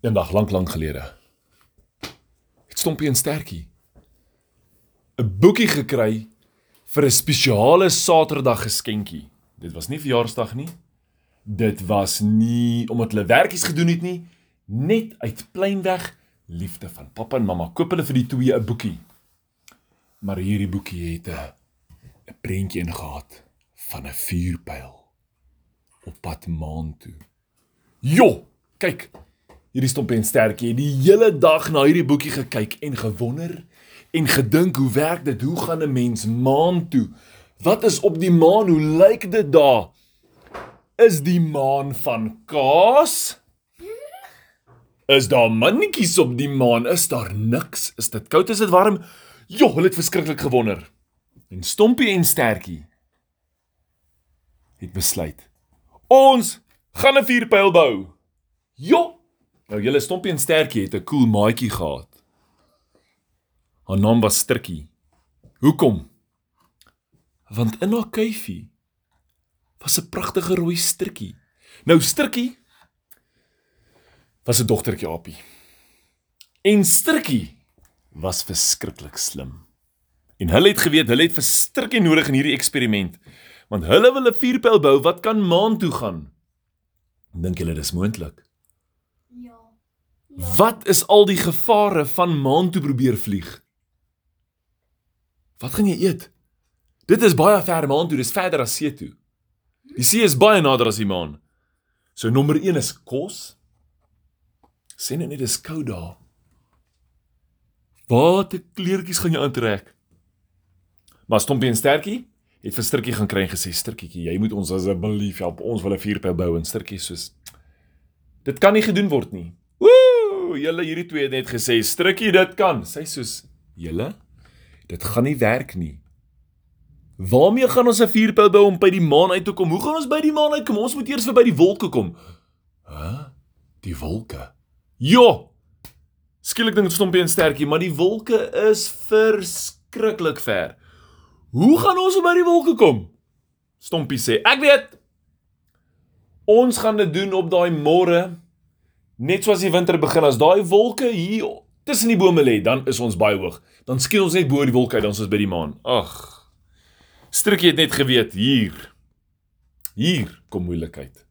Eendag lank lank gelede het Stompie en Stertjie 'n boekie gekry vir 'n spesiale Saterdag geskenkie. Dit was nie verjaarsdag nie. Dit was nie omdat hulle werkies gedoen het nie, net uit pleinweg liefde van pappa en mamma koop hulle vir die twee 'n boekie. Maar hierdie boekie het 'n 'n prentjie ingehad van 'n vuurpyl op pad maan toe. Jo, kyk. Hierdie stompie en stertjie het die hele dag na hierdie boekie gekyk en gewonder en gedink hoe werk dit? Hoe gaan 'n mens maan toe? Wat is op die maan? Hoe lyk dit daar? Is die maan van kaas? Is daar mannetjies op die maan? Is daar niks? Is dit koud? Is dit warm? Jo, hulle het verskriklik gewonder. En Stompie en Stertjie het besluit. Ons gaan 'n vuurpyl bou. Jo. Nou julle Stompie en Stertjie het 'n cool maatjie gehad. Haar naam was Strikkie. Hoekom? Want in haar kuifie was 'n pragtige rooi strikkie. Nou Strikkie was 'n dogtertjie Apie. En Strikkie was verskriklik slim. En hulle het geweet hulle het vir Strikkie nodig in hierdie eksperiment, want hulle wil 'n vuurpyl bou wat kan maan toe gaan. Dink julle dis moontlik? Wat is al die gevare van maan toe probeer vlieg? Wat gaan jy eet? Dit is baie ver maan toe, dis verder as see toe. Die see is baie nader as die maan. So nommer 1 is kos. Sien net dis koud daar. Watter kleertjies gaan jy aantrek? Maar Stompie en Stertjie het vir Sturtjie gaan kry en gesê Sturtjie, jy moet ons asseblief help. Ons wil 'n vuurpyl bou en Sturtjie soos Dit kan nie gedoen word nie. Julle hierdie twee het net gesê Sturtjie dit kan. Sy soos julle dit gaan nie werk nie. Waarmee gaan ons 'n vuurpyl bou om by die maan uit te kom? Hoe gaan ons by die maan uitkom? Ons moet eers verby die wolke kom. Hæ? Die wolke. Jo. Skielik dink Stompie en Stertjie, maar die wolke is verskriklik ver. Hoe gaan ons by die wolke kom? Stompie sê, ek weet. Ons gaan dit doen op daai môre. Net soos die winter begin as daai wolke hier tussen die bome lê, dan is ons baie hoog. Dan skiel ons net bo die wolke uit, dan is ons by die maan. Ag. Strikkie het net geweet hier. Hier kom moeilikheid.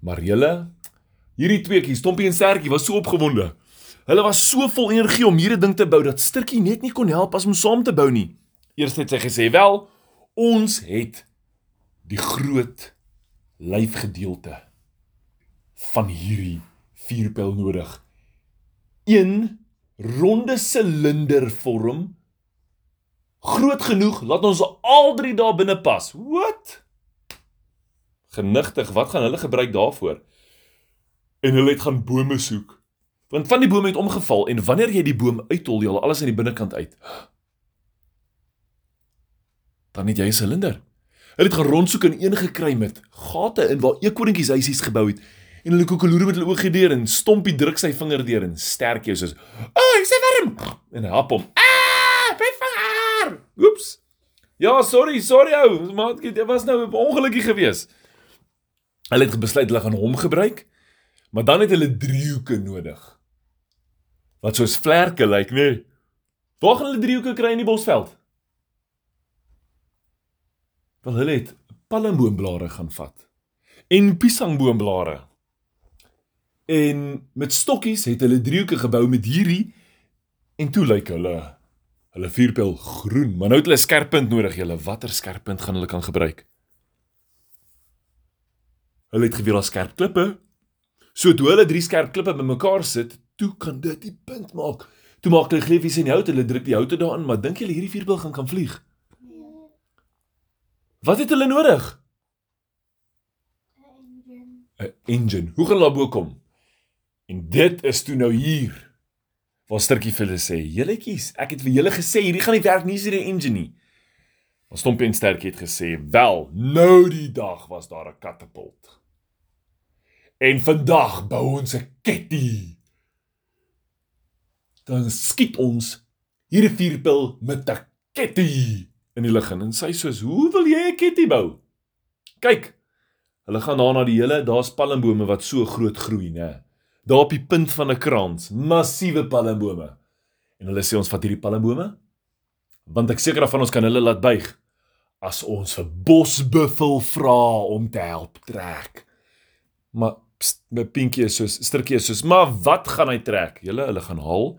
Maar julle, hierdie tweeetjies, Stompie en Stertjie was so opgewonde. Hulle was so vol energie om hierdie ding te bou dat Strikkie net nie kon help as om saam te bou nie. Eers het sy gesê, "Wel, ons het die groot lyfgedeelte van hierdie vuurpyl nodig. Een ronde silinder vorm groot genoeg laat ons al drie daar binne pas. Wat? Genigtig, wat gaan hulle gebruik daarvoor? En hulle het gaan bome soek. Want van die bome het omgeval en wanneer jy die boom uithol, jy al alles aan die binnekant uit. Dan het jy 'n silinder. Hulle het gaan rondsoek en een gekry met gate in waar eekorntjies huisies gebou het en hulle koekeloere met hulle oë gedeur en stompie druk sy vinger deur en sterk jou soos, "Ag, oh, ek's warm." En hap hom. "Ah, my vinger." Oeps. Ja, sorry, sorry ou, maatjie, dit was nou 'n ongelukkie gewees. Hulle het besluit hulle gaan hom gebruik, maar dan het hulle driehoeke nodig. Wat soos vlerke lyk, nê? Nee. Waar gaan hulle driehoeke kry in die bosveld? Wel hulle het palmboomblare gaan vat en piesangboomblare. En met stokkies het hulle driehoeke gebou met hierdie en toe lyk hulle hulle vuurpyl groen, maar nou het hulle 'n skerp punt nodig. Julle watter skerp punt gaan hulle kan gebruik? Hulle het geweet daar skerp klippe. So toe hulle drie skerp klippe bymekaar sit, toe kan dit die punt maak. Toe maak hulle gleefies in die hout, hulle druk die houte daarin, maar dink julle hierdie vuurpyl gaan kan vlieg? Wat het hulle nodig? 'n Engine. Hoe gaan hulle daarbo kom? En dit is toe nou hier. Waar Sturtjie vir hulle sê: "Julletjies, ek het vir julle gesê hierdie gaan nie werk nie, hierdie engine nie." Maar Stompie en Stertjie het gesê: "Wel, nou die dag was daar 'n katapult." En vandag bou ons 'n ketty. Dan skiet ons hierdie vuurpyl met 'n ketty in die lug. En sy soos: "Hoe wil jy 'n ketty bou?" Kyk, hulle gaan daar na die hele, daar's palmbome wat so groot groei, né? Daar op die punt van 'n krans, massiewe palmbome. En hulle sê ons vat hierdie palmbome want ek seker van ons kan hulle laat buig as ons vir bosbuffel vra om te help trek. Maar pst, my pinkie is soos stukkie is soos, maar wat gaan hy trek? Julle hulle gaan haal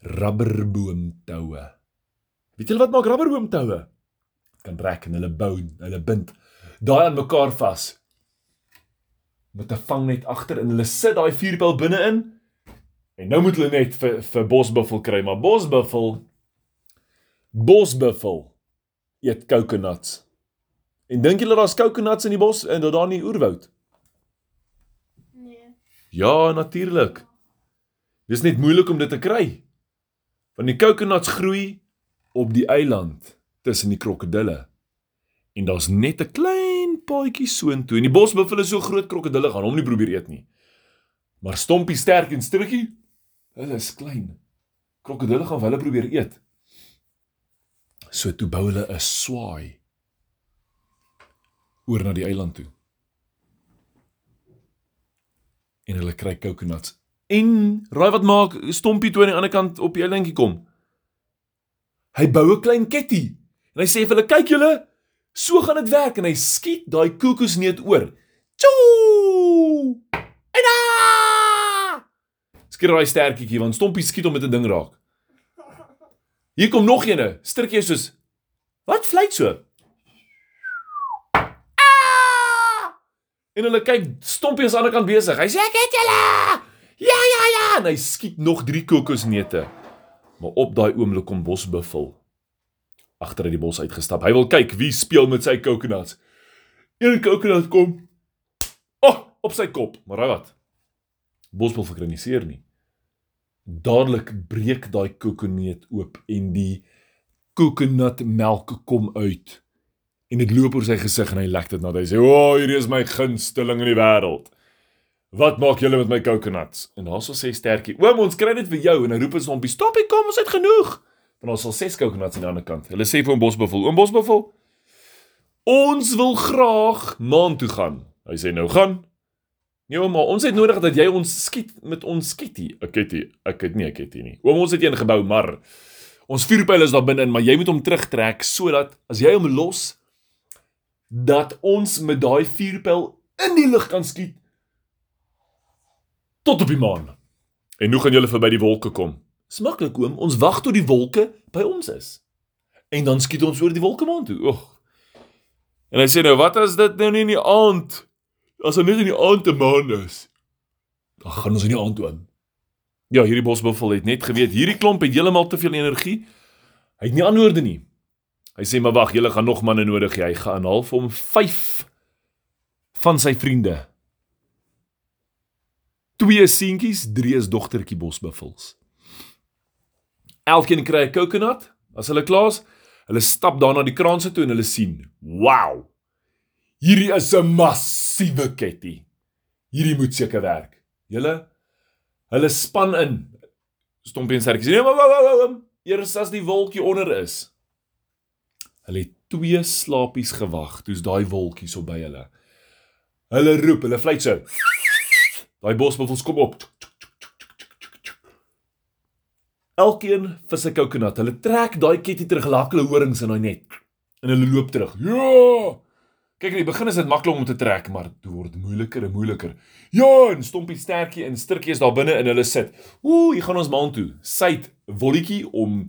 rubberboomtoue. Weet julle wat maak rubberboomtoue? Kan trek en hulle bou, hulle bind daai aan mekaar vas met 'n vangnet agter en hulle sit daai vuurpyl binne-in. En nou moet hulle net vir vir bosbuffel kry, maar bosbuffel bosbuffel eet coconuts. En dink julle daar's coconuts in die bos en daar in die oerwoud? Nee. Ja, natuurlik. Dis net moeilik om dit te kry. Want die coconuts groei op die eiland tussen die krokodille. En daar's net 'n klein paadjie soontoe en die bosbuffel is so groot krokodille gaan hom nie probeer eet nie. Maar Stompie sterk en Strikkie, hulle is klein. Krokodille gaan hulle probeer eet. So toe bou hulle 'n swaai oor na die eiland toe. En hulle kry coconuts. En raai wat maak Stompie toe aan die ander kant op die eilandjie kom? Hy bou 'n klein ketty. En hy sê vir hulle, "Kyk julle, so gaan dit werk." En hy skiet daai kokosneut oor. Tjoo! En ah! Skiet daai sterkietjie want Stompie skiet hom met 'n ding raak. Hier kom nog eene. Strikkie is soos Wat fluit so? Ah! En hulle kyk Stompie aan die ander kant besig. Hy sê ek het julle. Ja ja ja, en hy skiet nog 3 kokosneute. Maar op daai oomblik kom Bosbuffel agter uit die bos uitgestap. Hy wil kyk wie speel met sy coconuts. Een coconut kom oh, op sy kop. Maar raai wat? Bosbuffel kry nie. Dadelik breek daai kokoneet oop en die kokonatmelk kom uit. En dit loop oor sy gesig en hy lek dit na. Hy sê: "O, oh, hierdie is my gunsteling in die wêreld. Wat maak julle met my coconuts?" En daarso sê Stertjie: "Oom, ons kry dit vir jou." En hy roep ons ompie: "Stoppie, kom, ons het genoeg." Want ons sal 6 coconuts aan die ander kant. Hulle sê vir hom Bosbuffel: "Oom Bosbuffel, ons wil graag maan toe gaan." Hy sê: "Nou gaan." Nee, oom, ons het nodig dat jy ons skiet met ons skietie. Ek het nie, ek het nie, ek het nie. Oom, ons het een gebou, maar ons vuurpyl is daar binne, maar jy moet hom terugtrek sodat as jy hom los dat ons met daai vuurpyl in die lug kan skiet tot op die maan. En hoe gaan julle verby die wolke kom? Smaklik oom, ons wag tot die wolke by ons is. En dan skiet ons oor die wolke maan toe. Oeg. En hy sê nou, wat as dit nou nie in die aand as dit net in die aand te maan is? Dan gaan ons in die aand aan. Ja, hierdie bosbuffel het net geweet hierdie klomp het heeltemal te veel energie. Hy het nie antwoorde nie. Hy sê maar wag, julle gaan nog manne nodig hê. Hy gaan half om 5 van sy vriende. Twee seentjies, drie is dogtertjie bosbuffels. Elkeen kry 'n coconut. As hulle klaar is, hulle stap dan na die kraanse toe en hulle sien, "Wow! Hierdie is 'n massiewe ketty. Hierdie moet seker werk." Julle hulle span in. Stompie en Sertjie sê, "Nee, wou wou wou, eers as die wolkie onder is." Hulle het twee slapies gewag, toe's daai wolkies op by hulle. Hulle roep, hulle fluit so. Daai bosbuffels kom op. Elkeen vir sy coconut. Hulle trek daai ketty terug, laak hulle horings in daai net. En hulle loop terug. Ja! Kyk, in die begin is dit maklik om te trek, maar dit word moeiliker en moeiliker. Ja, en Stompie stertjie en Sturtjie is daar binne en hulle sit. Ooh, hier gaan ons maan toe. Syt wolletjie om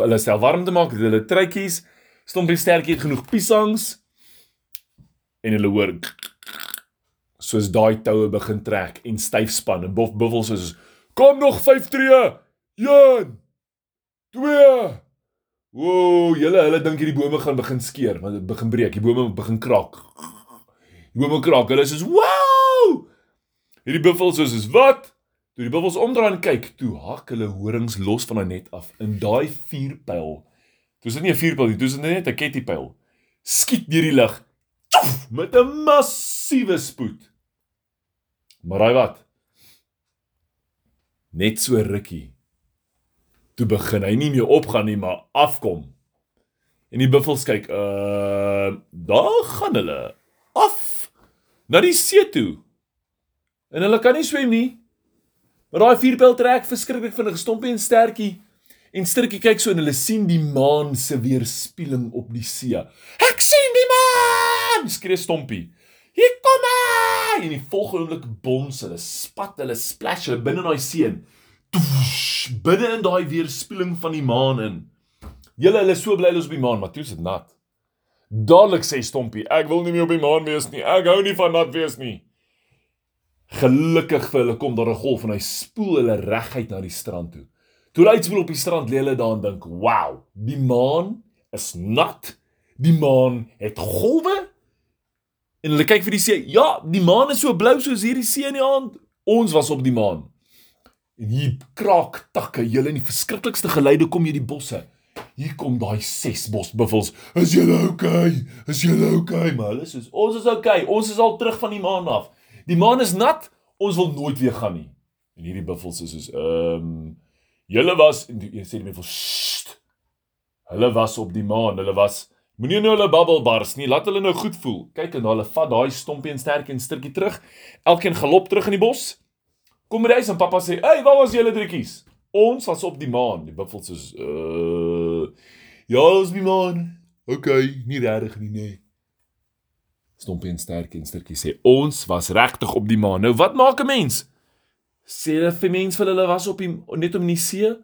hulle self warm te maak, hulle truitjies. Stompie stertjie het genoeg piesangs en hulle hoor soos daai toue begin trek en styf span en bof buffels is kom nog 5 tree. 1 2 Woew, julle hulle dink hierdie bome gaan begin skeer, want dit begin breek, die bome begin kraak. Die bome kraak. Hulle sê, "Wow!" Hierdie buffels is is wat? Toe die buffels omdraai en kyk, toe hak hulle horings los van daai net af in daai vuurpyl. Dis nie 'n vuurpyl nie, dis net 'n kettypyl. Skiet deur die lug. Tjof, met 'n massiewe spoed. Maar raai wat? Net so rukkie toe begin hy nie meer opgaan nie, maar afkom. En die buffels kyk, uh, daar gaan hulle af na die see toe. En hulle kan nie swem nie. Maar daai vierpyl trek verskriklik vinnig, stompie en stertjie. En Sturtjie kyk so en hulle sien die maan se weerspieëling op die see. Ek sien die maan! skree Stompie. Hier kom hy! En die volgende oomblik bons hulle, spat hulle, splash hulle binne in daai see in. Toesh, binne in daai weerspieëling van die maan in. Julle hulle so bly hulle op die maan, maar toe is dit nat. Dadelik sê Stompie, ek wil nie meer op die maan wees nie. Ek hou nie van nat wees nie. Gelukkig vir hulle kom daar 'n golf en hy spoel hulle reguit na die strand toe. Toe hulle uitspoel op die strand, lê hulle daar en dink, "Wow, die maan is nat. Die maan het golwe." En hulle kyk vir die see. Ja, die maan is so blou soos hierdie see in die aand. Ons was op die maan. En hier kraak takke, julle in die verskriklikste geluide kom jy die bosse. Hier kom daai ses bosbuffels. Is julle okay? Is julle okay? Maar hulle sê ons is okay. Ons is al terug van die maan af. Die maan is nat. Ons wil nooit weer gaan nie. En hierdie buffels is soos ehm um, julle was en die sê die buffel sst. Hulle was op die maan. Hulle was moenie nou hulle babbel bars nie. Laat hulle nou goed voel. Kyk en hulle vat daai stompie en sterk en stukkie terug. Elkeen galop terug in die bos. Kom by die huis en pappa sê: "Hey, waar was julle drietjies?" Ons was op die maan. Die buffels soos uh ja, ons die maan. OK, nie regtig nie, nee. Stompie en sterk en stukkie sê: "Ons was regtig op die maan." Nou wat maak 'n mens? Sê hulle vir mense vir hulle was op die net om in die see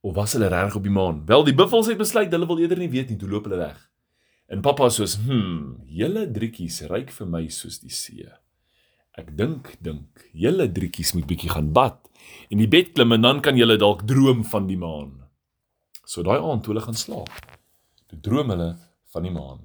of was hulle regtig op die maan? Wel, die buffels het besluit hulle wil eerder nie weet nie, toe loop hulle weg. En pappa soos: "Hm, julle drietjies ryk vir my soos die see." Ek dink, dink, julle drietjies moet bietjie gaan bad en die bed klim en dan kan julle dalk droom van die maan. So daai aand toe hulle gaan slaap, toe droom hulle van die maan.